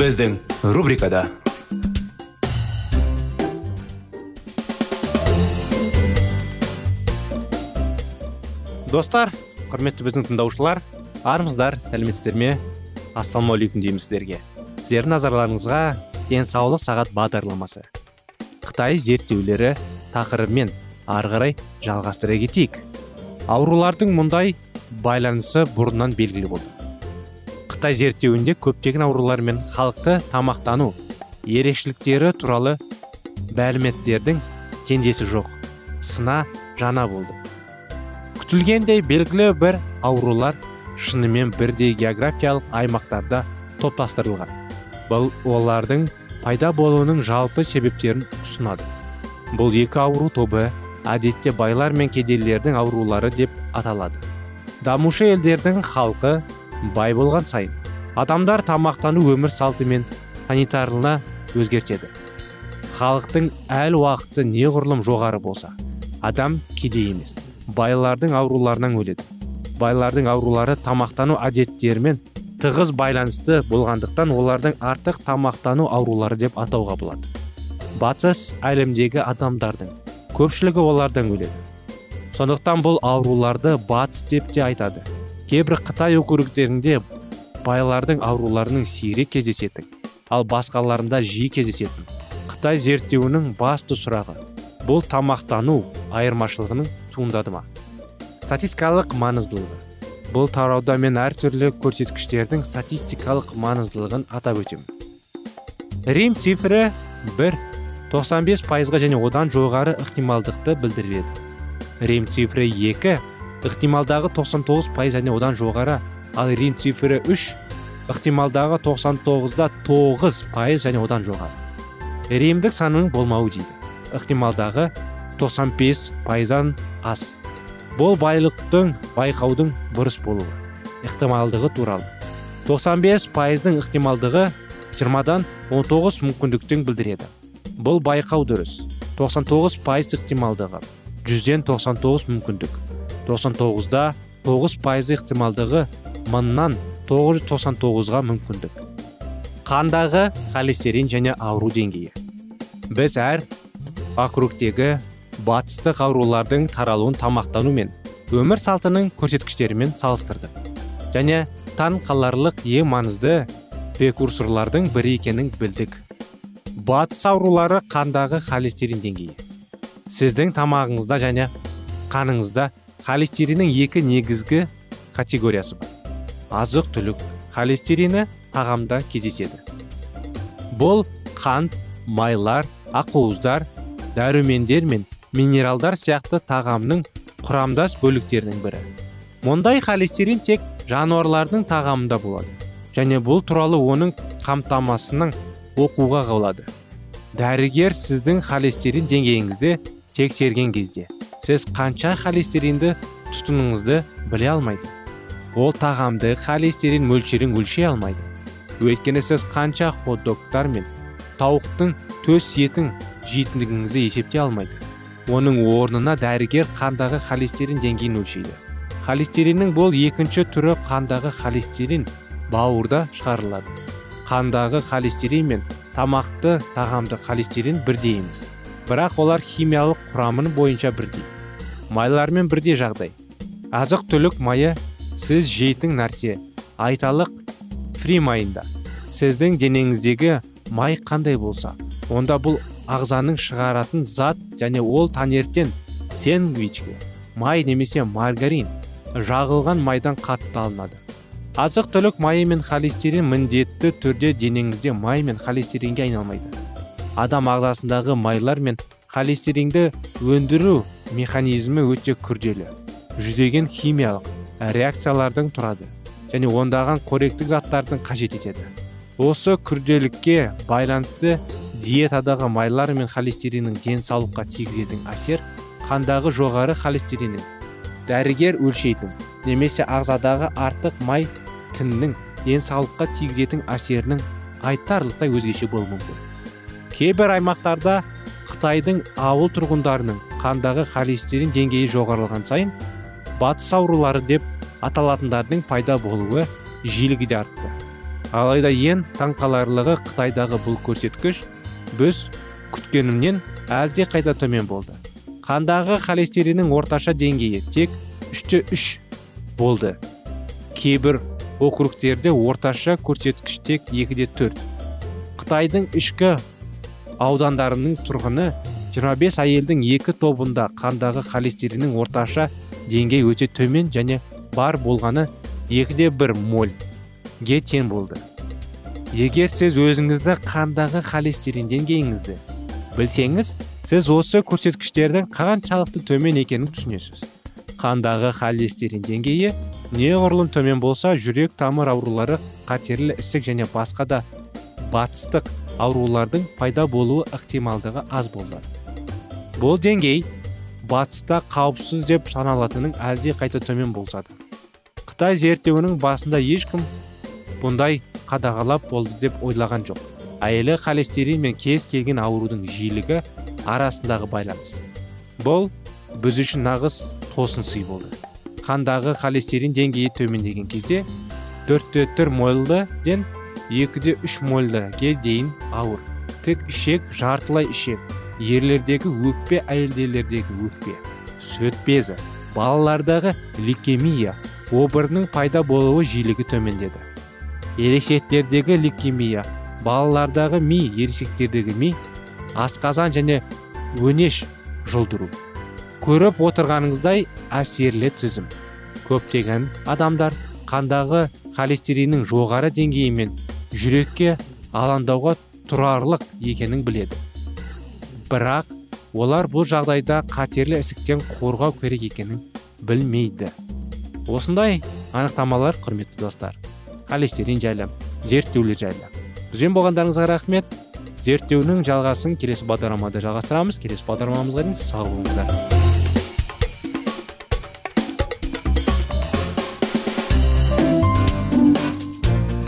Біздің рубрикада достар құрметті біздің тыңдаушылар армысыздар сәлеметсіздер ме ассалаумағалейкум дейміз сіздерге сіздердің назарларыңызға денсаулық сағат бағдарламасы қытай зерттеулері тақырыбымен ары қарай жалғастыра кетейік аурулардың мұндай байланысы бұрыннан белгілі болды қытай зерттеуінде көптеген аурулар мен халықты тамақтану ерекшеліктері туралы мәліметтердің теңдесі жоқ. Сына жана болды. Күтілгендей белгілі бір аурулар шынымен бірдей географиялық аймақтарда топтастырылған. Бұл олардың пайда болуының жалпы себептерін ұсынады. Бұл екі ауру тобы әдетте байлар мен кедейлердің аурулары деп аталады. Дамушы елдердің халқы бай болған сайын адамдар тамақтану өмір салты мен санитарлығына өзгертеді. Халықтың әл уақыты неғұрлым жоғары болса адам кедей емес. Байлардың ауруларынан өледі. Байлардың аурулары тамақтану әдеттерімен тығыз байланысты болғандықтан олардың артық тамақтану аурулары деп атауға болады. Батыс әлемдегі адамдардың көпшілігі олардан өледі. Сондықтан бұл ауруларды батыс деп те айтады. Кейбір қытай округтерінде байлардың ауруларының сирек кездесетін ал басқаларында жиі кездесетін. Қытай зерттеуінің басты сұрағы бұл тамақтану айырмашылығының туындады ма статистикалық маңыздылығы бұл тарауда мен әртүрлі көрсеткіштердің статистикалық маңыздылығын атап өтемін. Рим цифрі бір 95 пайызға және одан жоғары ықтималдықты білдіреді. Рим цифрі 2 ықтималдағы 99 пайыз және одан жоғары. Ал рим цифрі 3 ықтималдағы 99-да 9 пайыз және одан жоғары. Римдік санның болмауы дейді. Ықтималдағы 95 пайыздан аз. Бұл байлықтың байқаудың бұрыс болуы. Ықтималдығы туралы. 95 пайыздың ықтималдығы 20-дан 19 мүмкіндіктің білдіреді. Бұл байқау дұрыс. 99 пайыз ықтималдығы. 100-ден 99 мүмкіндік. 99-да 9 пайыз ықтималдығы мыңнан 999-ға мүмкіндік. Қандағы холестерин және ауру деңгейі. Біз әр округтегі батыстық аурулардың таралуын тамақтану мен өмір салтының көрсеткіштерімен салыстырды және таң қаларлық ең маңызды прекурсорлардың бірі екенін білдік. Батыс аурулары қандағы холестерин деңгейі. Сіздің тамағыңызда және қаныңызда холестериннің екі негізгі категориясы бар. Азық түлік холестерині тағамда кездеседі. Бұл қант майлар ақуыздар дәрумендер мен минералдар сияқты тағамның құрамдас бөліктерінің бірі. Мұндай холестерин тек жануарлардың тағамында болады және бұл туралы оның қамтамасының оқуға болады дәрігер сіздің холестерин деңгейіңізді тексерген кезде сіз қанша холестеринді тұтыныңызды біле алмайды. Ол тағамды холестерин мөлшерін өлшей алмайды. Өйткені сіз қанша хот мен тауықтың төс етін жейтіндігіңізді есептей алмайды. Оның орнына дәрігер қандағы холестерин деңгейін өлшейді. Холестериннің бұл екінші түрі қандағы холестерин бауырда шығарылады. Қандағы холестерин мен тамақты тағамды холестерин бірдей емес. Бірақ олар химиялық құрамын бойынша бірдей. Майлармен бірдей жағдай. Азық түлік майы сіз жейтін нәрсе. Айталық фри майында. Сіздің денеңіздегі май қандай болса онда бұл ағзаның шығаратын зат және ол таңертең сэндвичке май немесе маргарин жағылған майдан қатты алынады. Азық түлік майы мен холестерин міндетті түрде денеңізде май мен холестеринге айналмайды. Адам ағзасындағы майлар мен холестеринді өндіру механизмі өте күрделі. Жүздеген химиялық реакциялардың тұрады және ондаған қоректік заттардың қажет етеді. Осы күрделікке байланысты диетадағы майлар мен холестериннің денсаулыққа тигізетін әсер қандағы жоғары холестериннің дәрігер өлшейтін немесе ағзадағы артық май тіннің денсаулыққа тигізетін әсерінің айтарлықтай өзгеше болуы мүмкін. Кейбір аймақтарда қытайдың ауыл тұрғындарының қандағы холестерин деңгейі жоғарылаған сайын батыс аурулары деп аталатындардың пайда болуы жиілігі де артты. Алайда ең таңқаларлығы қытайдағы бұл көрсеткіш біз күткенімнен әлде қайда төмен болды. Қандағы холестериннің орташа деңгейі тек үште үш болды. Кейбір округтерде орташа көрсеткіш тек екіде төрт. Қытайдың ішкі аудандарының тұрғыны 25 әйелдің екі тобында қандағы холестериннің орташа деңгей өте төмен және бар болғаны екіде бір мольге тең болды. Егер сіз өзіңізді қандағы холестерин деңгейіңізді білсеңіз сіз осы көрсеткіштердің қаншалықты төмен екенін түсінесіз. Қандағы холестерин деңгейі неғұрлым төмен болса жүрек тамыр аурулары қатерлі ісік және басқа да батыстық аурулардың пайда болуы ықтималдығы аз болды. Бұл деңгей батыста қауіпсіз деп саналатынын әлде қайта төмен болса да қытай зерттеуінің басында ешкім бұндай қадағалап болды деп ойлаған жоқ. Әйелі холестерин мен кез келген аурудың жиілігі арасындағы байланыс. Бұл біз үшін нағыз тосын сый болды. Қандағы холестерин деңгейі төмендеген кезде төртте бір мольден екіде үш мольдге дейін ауыр. Тік ішек жартылай ішек. Ерлердегі өкпе әйелдердегі өкпе. Сүт безі балалардағы лейкемия обырының пайда болуы жиілігі төмендеді. Ересектердегі лейкемия балалардағы ми ересектердегі ми асқазан және өнеш жұлдыру. Көріп отырғаныңыздай әсерлі тізім. Көптеген адамдар қандағы холестериннің жоғары деңгейімен жүрекке алаңдауға тұрарлық екенін біледі. Бірақ олар бұл жағдайда қатерлі ісіктен қорғау керек екенін білмейді. Осындай анықтамалар құрметті достар холестерин жайлы зерттеулер жайлы. Бізбен болғандарыңызға рахмет. Зерттеуінің жалғасын келесі бағдарламада жалғастырамыз. Келесі бағдарламамызға дейін сау болыңыздар.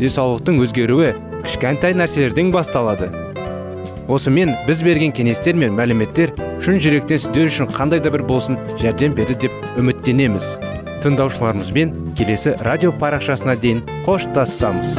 Денсаулықтың өзгеруі кішкентай нәрселерден басталады. Осымен біз берген кеңестер мен мәліметтер шын жүректен сіздер үшін қандай да бір болсын жәрдем берді деп үміттенеміз. Тыңдаушыларымызбен келесі радио парақшасына дейін қоштассамыз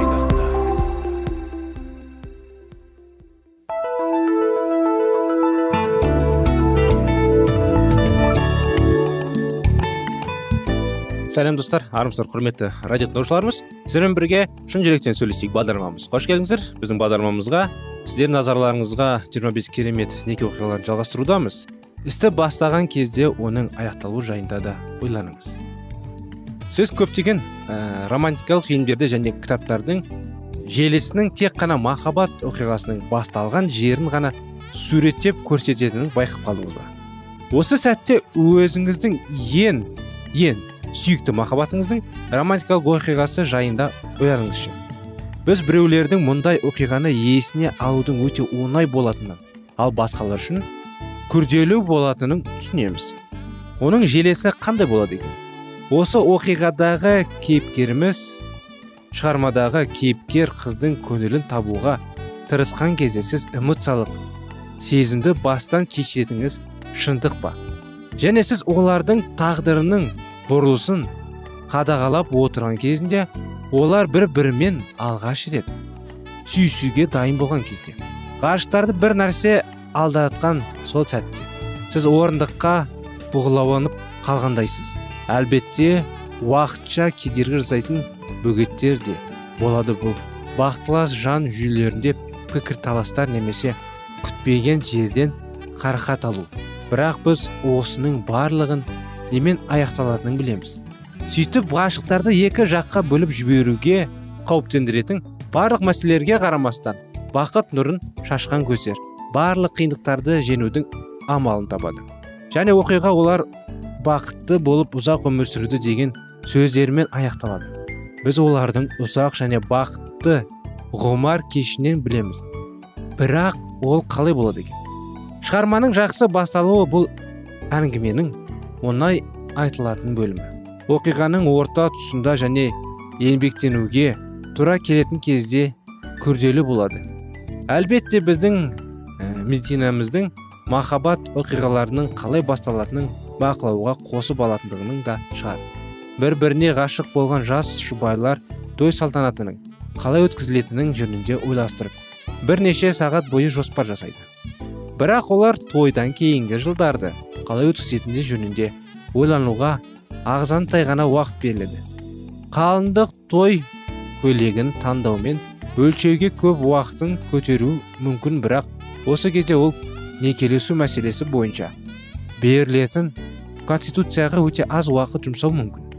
Сәлем достар. Армысыздар құрметті радио тыңдаушыларымыз. Сіздермен бірге шын жүректен сөйлесейік. Бағдарламамыз қош келдіңіздер. Біздің бағдарламамызға сіздердің назарларыңызға 25 керемет неке оқиғаларын жалғастырудамыз. істі бастаған кезде оның аяқталу жайында да ойланыңыз. Сіз көптеген ә, романтикалық фильмдерде және кітаптардың желісінің тек қана махаббат оқиғасының басталған жерін ғана суреттеп көрсететінін байқап қалдыңыз ба? Осы сәтте өзіңіздің ең ең сүйікті махаббатыңыздың романтикалық оқиғасы жайында ойланыңызшы біз біреулердің мұндай оқиғаны есіне алудың өте оңай болатынын ал басқалар үшін күрделі болатынын түсінеміз. Оның желесі қандай болады екен? Осы оқиғадағы кейіпкеріміз шығармадағы кейіпкер қыздың көңілін табуға тырысқан кезде сіз эмоциялық сезімді бастан кешіретініңіз шындық па? Және сіз олардың тағдырының бұрылысын қадағалап отырған кезінде олар бір бірімен алғаш рет сүйісуге дайын болған кезде ғашықтарды бір нәрсе алдатқан сол сәтте сіз орындыққа бұғылауанып қалғандайсыз әлбетте уақытша кедергі жасайтын бөгеттер де болады бұл. Бақыттылас жан жүйелерінде пікірталастар немесе күтпеген жерден қарақат алу. Бірақ біз осының барлығын немен аяқталатынын білеміз. Сөйтіп ғашықтарды екі жаққа бөліп жіберуге қауіптендіретін барлық мәселелерге қарамастан бақыт нұрын шашқан көздер барлық қиындықтарды жеңудің амалын табады. Және оқиға олар бақытты болып ұзақ өмір сүрді деген сөздермен аяқталады. Біз олардың ұзақ және бақытты ғұмар кешінен білеміз. Бірақ ол қалай болады екен? Шығарманың жақсы басталуы бұл әңгіменің оңай айтылатын бөлімі. Оқиғаның орта тұсында және еңбектенуге тура келетін кезде күрделі болады. Әлбетте біздің ә, медицинамыздың махаббат оқиғаларының қалай басталатынын бақылауға қосып алатындығының да шығар бір біріне ғашық болған жас жұбайлар той салтанатының қалай өткізілетінін жөнінде ойластырып бірнеше сағат бойы жоспар жасайды. Бірақ олар тойдан кейінгі жылдарды қалай өткізетіндігі жөнінде ойлануға ағзантай ғана уақыт беріледі. Қалыңдық той көйлегін таңдаумен өлшеуге көп уақытын көтеру мүмкін бірақ осы кезде ол некелесу мәселесі бойынша берілетін конституцияға өте аз уақыт жұмсау мүмкін.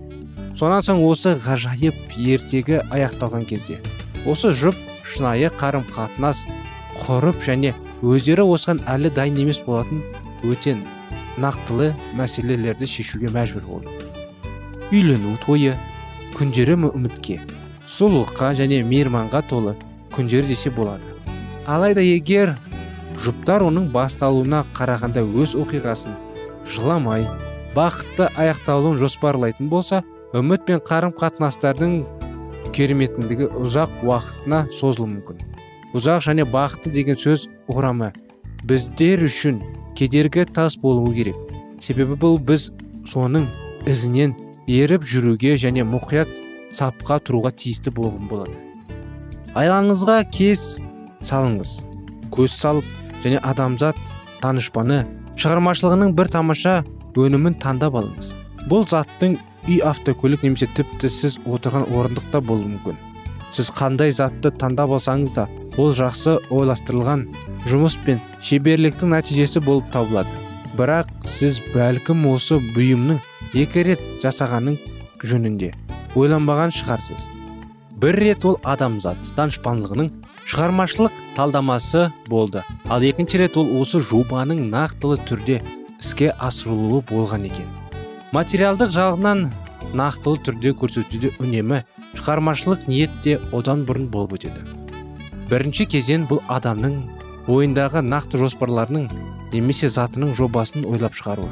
Сонан соң осы ғажайып ертегі аяқталған кезде осы жұп шынайы қарым қатынас құрып және өздері осыған әлі дайын емес болатын өте нақтылы мәселелерді шешуге мәжбүр болды үйлену тойы күндері үмітке сұлулыққа және мейірманға толы күндер десе болады. Алайда егер жұптар оның басталуына қарағанда өз оқиғасын жыламай бақытты аяқталуын жоспарлайтын болса үміт пен қарым қатынастардың кереметіндігі ұзақ уақытына созылуы мүмкін. Ұзақ және бақытты деген сөз орамы. Біздер үшін кедергі тас болуы керек. Себебі бұл біз соның ізінен еріп жүруге және мұқият сапқа тұруға тиісті болған болады. Айлаңызға кез салыңыз. Көз салып және адамзат танышпаны шығармашылығының бір тамаша өнімін таңдап алыңыз. Бұл заттың үй автокөлік немесе тіпті сіз отырған орындықта болуы мүмкін. Сіз қандай затты таңдап алсаңыз да ол жақсы ойластырылған жұмыс пен шеберліктің нәтижесі болып табылады. Бірақ сіз бәлкім осы бұйымның екі рет жасағаның жөнінде ойланбаған шығарсыз. Бір рет ол адамзат данышпандылығының шығармашылық талдамасы болды. Ал екінші рет ол осы жобаның нақтылы түрде іске асырылуы болған екен. Материалдық жағынан нақтылы түрде көрсетуде үнемі шығармашылық ниет те одан бұрын болып өтеді. Бірінші кезең бұл адамның ойындағы нақты жоспарларының немесе затының жобасын ойлап шығаруы.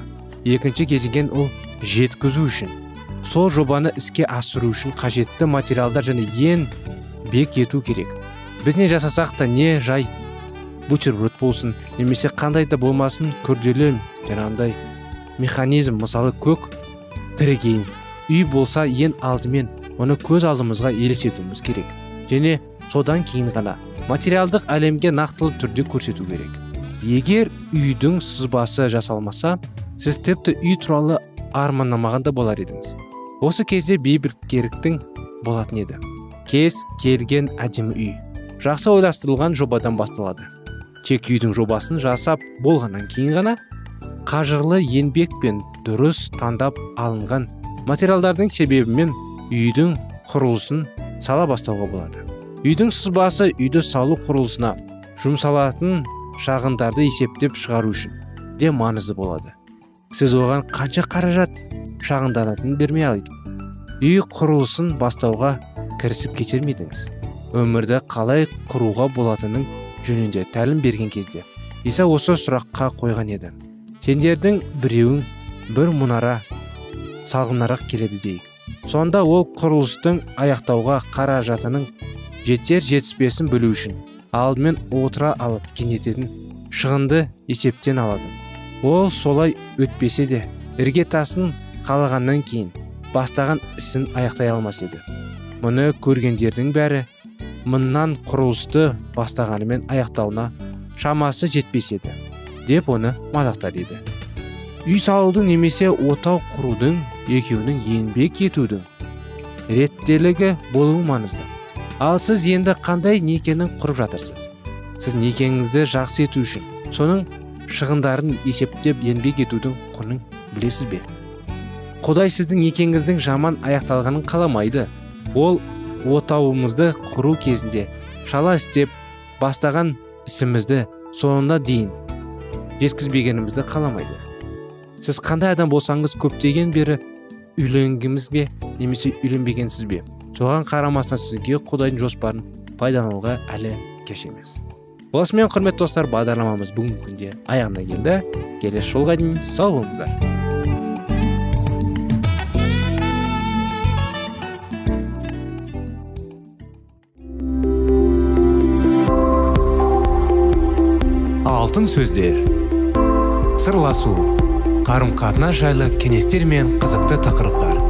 Екінші кезеңген ол жеткізу үшін сол жобаны іске асыру үшін қажетті материалдар және ең бек ету керек. Біз не жасасақ та не жай бутерброд болсын немесе қандай да болмасын күрделі жаңағындай механизм мысалы көк тірегейін үй болса ең алдымен оны көз алдымызға елестетуіміз керек. Және содан кейін ғана материалдық әлемге нақтылы түрде көрсету керек. Егер үйдің сызбасы жасалмаса сіз тіпті үй туралы армандамаған да болар едіңіз. Осы кезде бейбіт керіктің болатын еді. Кез келген әдемі үй. Жақсы ойластырылған жобадан басталады. Тек үйдің жобасын жасап болғаннан кейін ғана қажырлы еңбек пен дұрыс таңдап алынған материалдардың себебімен үйдің құрылысын сала бастауға болады. Үйдің сызбасы үйді салу құрылысына жұмсалатын шағындарды есептеп шығару үшін де маңызды болады. Сіз оған қанша қаражат шығынданатынын бермей алайық. Үй құрылысын бастауға кірісіп кетер едіңіз? Өмірді қалай құруға болатынын жөнінде тәлім берген кезде иса осы сұраққа қойған еді. Сендердің біреуің бір мұнара салғынарақ келеді дейік. Сонда ол құрылыстың аяқтауға қаражатының жетер жетіспесін білу үшін алдымен отыра алып кенететін шығынды есептен алады. Ол солай өтпесе де іргетасын қалағаннан кейін бастаған ісін аяқтай алмас еді. Мұны көргендердің бәрі мыңнан құрылысты бастағанымен аяқтауына шамасы жетпес еді деп оны мадақтар еді. Үй салудың немесе отау құрудың екеуінің еңбек етудің реттелігі болуы маңызды. Ал сіз енді қандай некені құрып жатырсыз? Сіз некеңізді жақсы ету үшін соның шығындарын есептеп еңбек етудің құнын білесіз бе? Құдай сіздің некеңіздің жаман аяқталғанын қаламайды. Ол отауымызды құру кезінде шала істеп бастаған ісімізді соңына дейін жеткізбегенімізді қаламайды. Сіз қандай адам болсаңыз көптеген бері үйленгіңіз бе немесе үйленбегенсіз бе? Соған қарамастан сізге құдайдың жоспарын пайдалануға әлі кеш емес. Осымен құрметті достар бағдарламамыз бүгінгі күнде аяғына келді. Келесі жолға дейін сау болыңыздар. Алтын сөздер. Сырласу. Қарым қатынас жайлы кеңестер мен қызықты тақырыптар.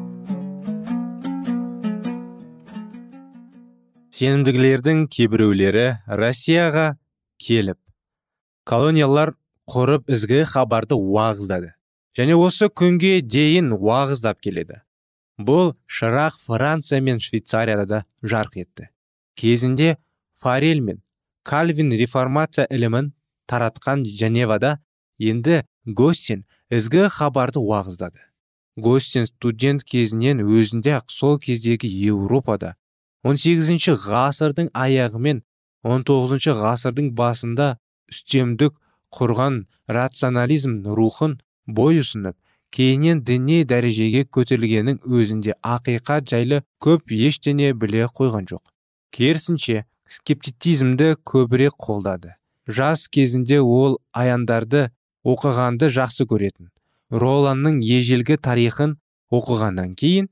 Сенімдігілердің кейбіреулері россияға келіп колониялар құрып ізгі хабарды уағыздады. Және осы күнге дейін уағыздап келеді. Бұл шырақ франция мен швейцарияда да жарқ етті. Кезінде фарель мен кальвин реформация ілімін таратқан женевада енді гостин ізгі хабарды уағыздады. Гостин студент кезінен өзінде ақ сол кездегі еуропада 18 ғасырдың аяғы мен 19 ғасырдың басында үстемдік құрған рационализм рухын бой ұсынып кейіннен діни дәрежеге көтерілгеннің өзінде ақиқат жайлы көп ештеңе біле қойған жоқ. Керісінше скептицизмді көбірек қолдады. Жас кезінде ол аяндарды оқығанды жақсы көретін роланның ежелгі тарихын оқығаннан кейін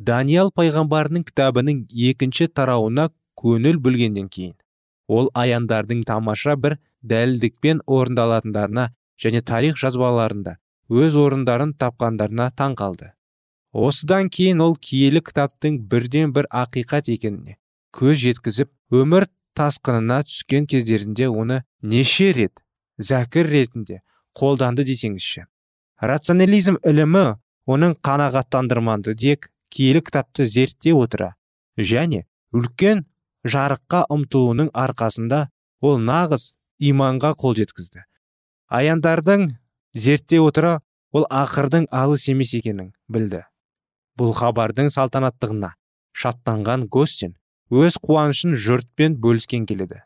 даниал пайғамбарының кітабының екінші тарауына көңіл бөлгеннен кейін ол аяндардың тамаша бір дәлдікпен орындалатындарына және тарих жазбаларында өз орындарын тапқандарына таң қалды. Осыдан кейін ол киелі кітаптың бірден бір ақиқат екеніне көз жеткізіп өмір тасқынына түскен кездерінде оны неше рет зәкір ретінде қолданды десеңізші. Рационализм ілімі оның қанағаттандырманды дек киелі кітапты зерттей отыра және үлкен жарыққа ұмтылуының арқасында ол нағыз иманға қол жеткізді. Аяндардың зерттей отыра ол ақырдың алыс емес екенін білді. Бұл хабардың салтанаттығына шаттанған гостин өз қуанышын жұртпен бөліскен келеді.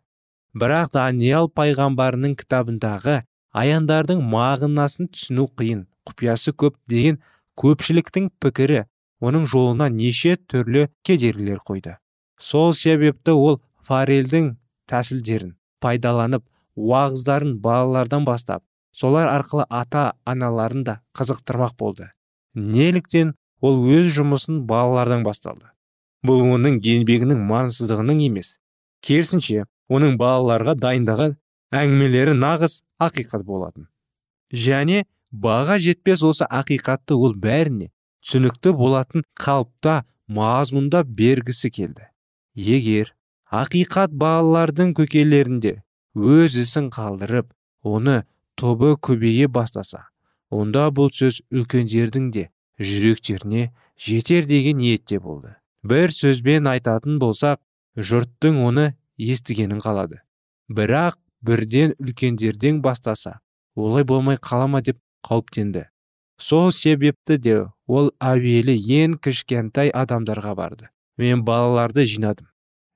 Бірақ даниал пайғамбарының кітабындағы аяндардың мағынасын түсіну қиын құпиясы көп деген көпшіліктің пікірі оның жолына неше түрлі кедергілер қойды. Сол себепті ол фарелдің тәсілдерін пайдаланып уағыздарын балалардан бастап солар арқылы ата аналарын да қызықтырмақ болды. Неліктен ол өз жұмысын балалардан басталды. Бұл оның еңбегінің маңызсыздығының емес. Керісінше оның балаларға дайындаған әңгімелері нағыз ақиқат болатын. Және баға жетпес осы ақиқатты ол бәріне түсінікті болатын қалыпта мазмұнда бергісі келді. Егер ақиқат балалардың көкелерінде өз ісін қалдырып оны тобы көбейе бастаса онда бұл сөз үлкендердің де жүректеріне жетер деген ниетте болды. Бір сөзбен айтатын болсақ жұрттың оны естігенін қалады. Бірақ бірден үлкендерден бастаса олай болмай қалама деп қауіптенді. Сол себепті де ол әуелі ең кішкентай адамдарға барды. Мен балаларды жинадым.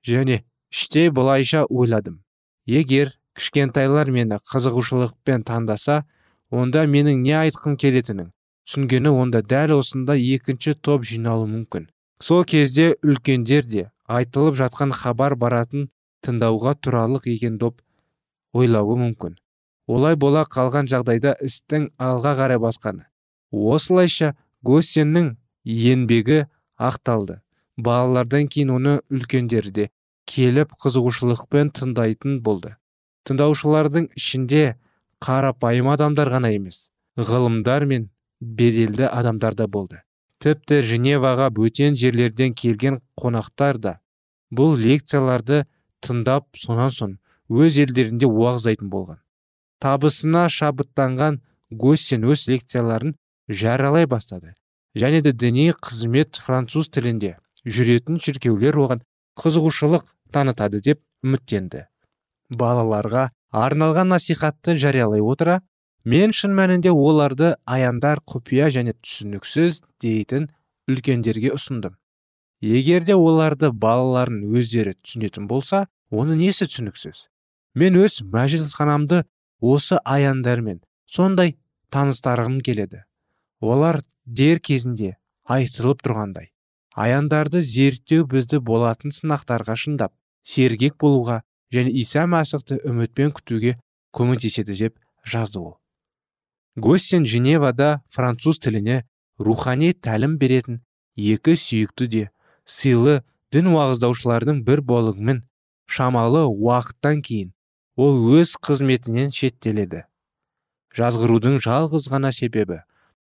Және іште былайша ойладым. Егер кішкентайлар мені қызығушылықпен таңдаса онда менің не айтқым келетінін түсінгені онда дәл осында екінші топ жиналу мүмкін. Сол кезде үлкендер де айтылып жатқан хабар баратын тыңдауға тұрарлық екен доп ойлауы мүмкін. Олай бола қалған жағдайда істің алға қарай басқаны осылайша госсеннің еңбегі ақталды. Балалардан кейін оны үлкендер де келіп қызығушылықпен тыңдайтын болды. Тыңдаушылардың ішінде қарапайым адамдар ғана емес ғылымдар мен беделді адамдар да болды. Тіпті женеваға бөтен жерлерден келген қонақтар да бұл лекцияларды тыңдап сонан соң өз елдерінде уағыз болған. Табысына шабыттанған госсен өз лекцияларын жаралай бастады. Және де діни қызмет француз тілінде жүретін шіркеулер оған қызығушылық танытады деп үміттенді. Балаларға арналған насихатты жариялай отыра мен шын мәнінде оларды аяндар құпия және түсініксіз дейтін үлкендерге ұсындым. Егер де оларды балаларын өздері түсінетін болса оны несі түсініксіз? Мен өз мәжілісханамды осы аяндармен сондай таныстарғым келеді. Олар дер кезінде айтылып тұрғандай. Аяндарды зерттеу бізді болатын сынақтарға шындап сергек болуға және иса мәсіхті үмітпен күтуге көмектеседі деп жазды ол. Госсен женевада француз тіліне рухани тәлім беретін екі сүйікті де сыйлы дін уағыздаушылардың бір болығымен шамалы уақыттан кейін ол өз қызметінен шеттеледі. Жазғырудың жалғыз ғана себебі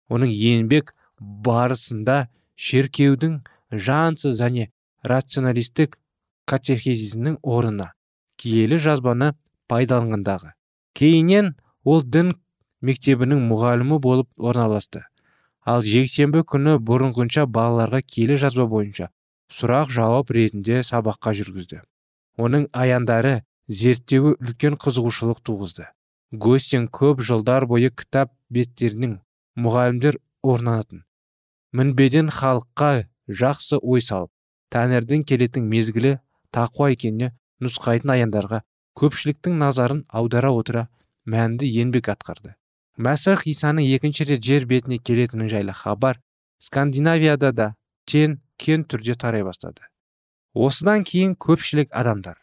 оның еңбек барысында шеркеудің жансыз және рационалистік катехизисінің орнына киелі жазбаны пайдаланғандағы. Кейіннен ол дін мектебінің мұғалімі болып орналасты. Ал жексенбі күні бұрынғынша балаларға келі жазба бойынша сұрақ жауап ретінде сабаққа жүргізді. Оның аяндары зерттеуі үлкен қызығушылық туғызды. Гостин көп жылдар бойы кітап беттерінің мұғалімдер орнанатын. мінбеден халыққа жақсы ой салып тәңірдің келетін мезгілі тақуа екеніне нұсқайтын аяндарға көпшіліктің назарын аудара отыра мәнді еңбек атқарды. Мәсіх исаның екінші рет жер бетіне келетіні жайлы хабар скандинавияда да тен кен түрде тарай бастады. Осыдан кейін көпшілік адамдар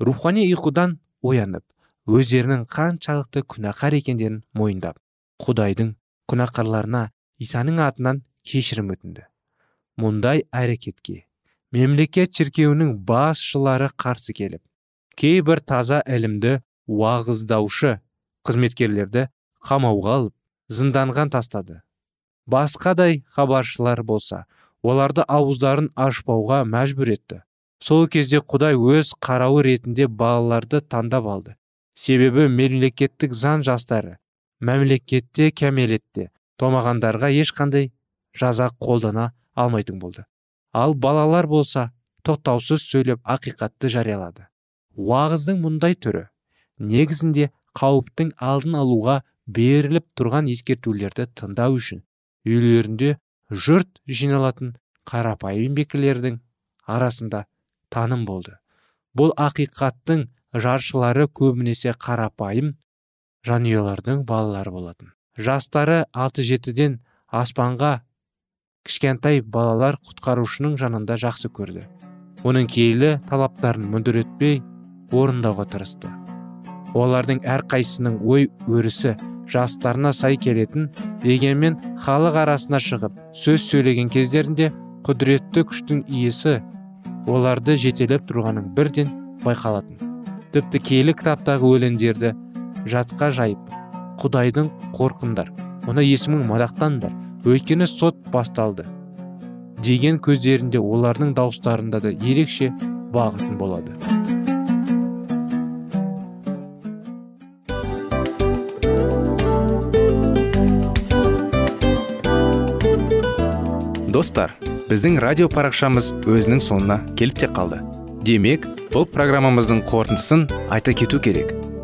рухани ұйқыдан оянып өздерінің қаншалықты күнәқар екендерін мойындап құдайдың күнәқарларына исаның атынан кешірім өтінді. Мұндай әрекетке мемлекет шіркеуінің басшылары қарсы келіп кейбір таза ілімді уағыздаушы қызметкерлерді қамауға алып зынданған тастады. Басқадай хабаршылар болса оларды ауыздарын ашпауға мәжбүр етті. Сол кезде құдай өз қарауы ретінде балаларды таңдап алды. Себебі мемлекеттік заң жастары мәмлекетте кәмелетте томағандарға ешқандай жаза қолдана алмайтын болды. Ал балалар болса тоқтаусыз сөйлеп ақиқатты жариялады. Уағыздың мұндай түрі негізінде қауіптің алдын алуға беріліп тұрған ескертулерді тыңдау үшін үйлерінде жұрт жиналатын қарапайым бекілердің арасында таным болды. Бұл ақиқаттың жаршылары көбінесе қарапайым жанұялардың балалары болатын. Жастары алты жетіден аспанға кішкентай балалар құтқарушының жанында жақсы көрді. Оның киелі талаптарын мүдіретпей орындауға тырысты. Олардың әрқайсысының ой өрісі жастарына сай келетін дегенмен халық арасына шығып сөз сөйлеген кездерінде құдіретті күштің иесі оларды жетелеп тұрғанын бірден байқалатын. Тіпті киелі кітаптағы өлеңдерді жатқа жайып құдайдың қорқыңдар оны есімін мадақтаңдар өйткені сот басталды деген көздерінде олардың дауыстарында да ерекше бағытын болады. Достар біздің радио парақшамыз өзінің соңына келіп те қалды. Демек бұл программамыздың қорытындысын айта кету керек.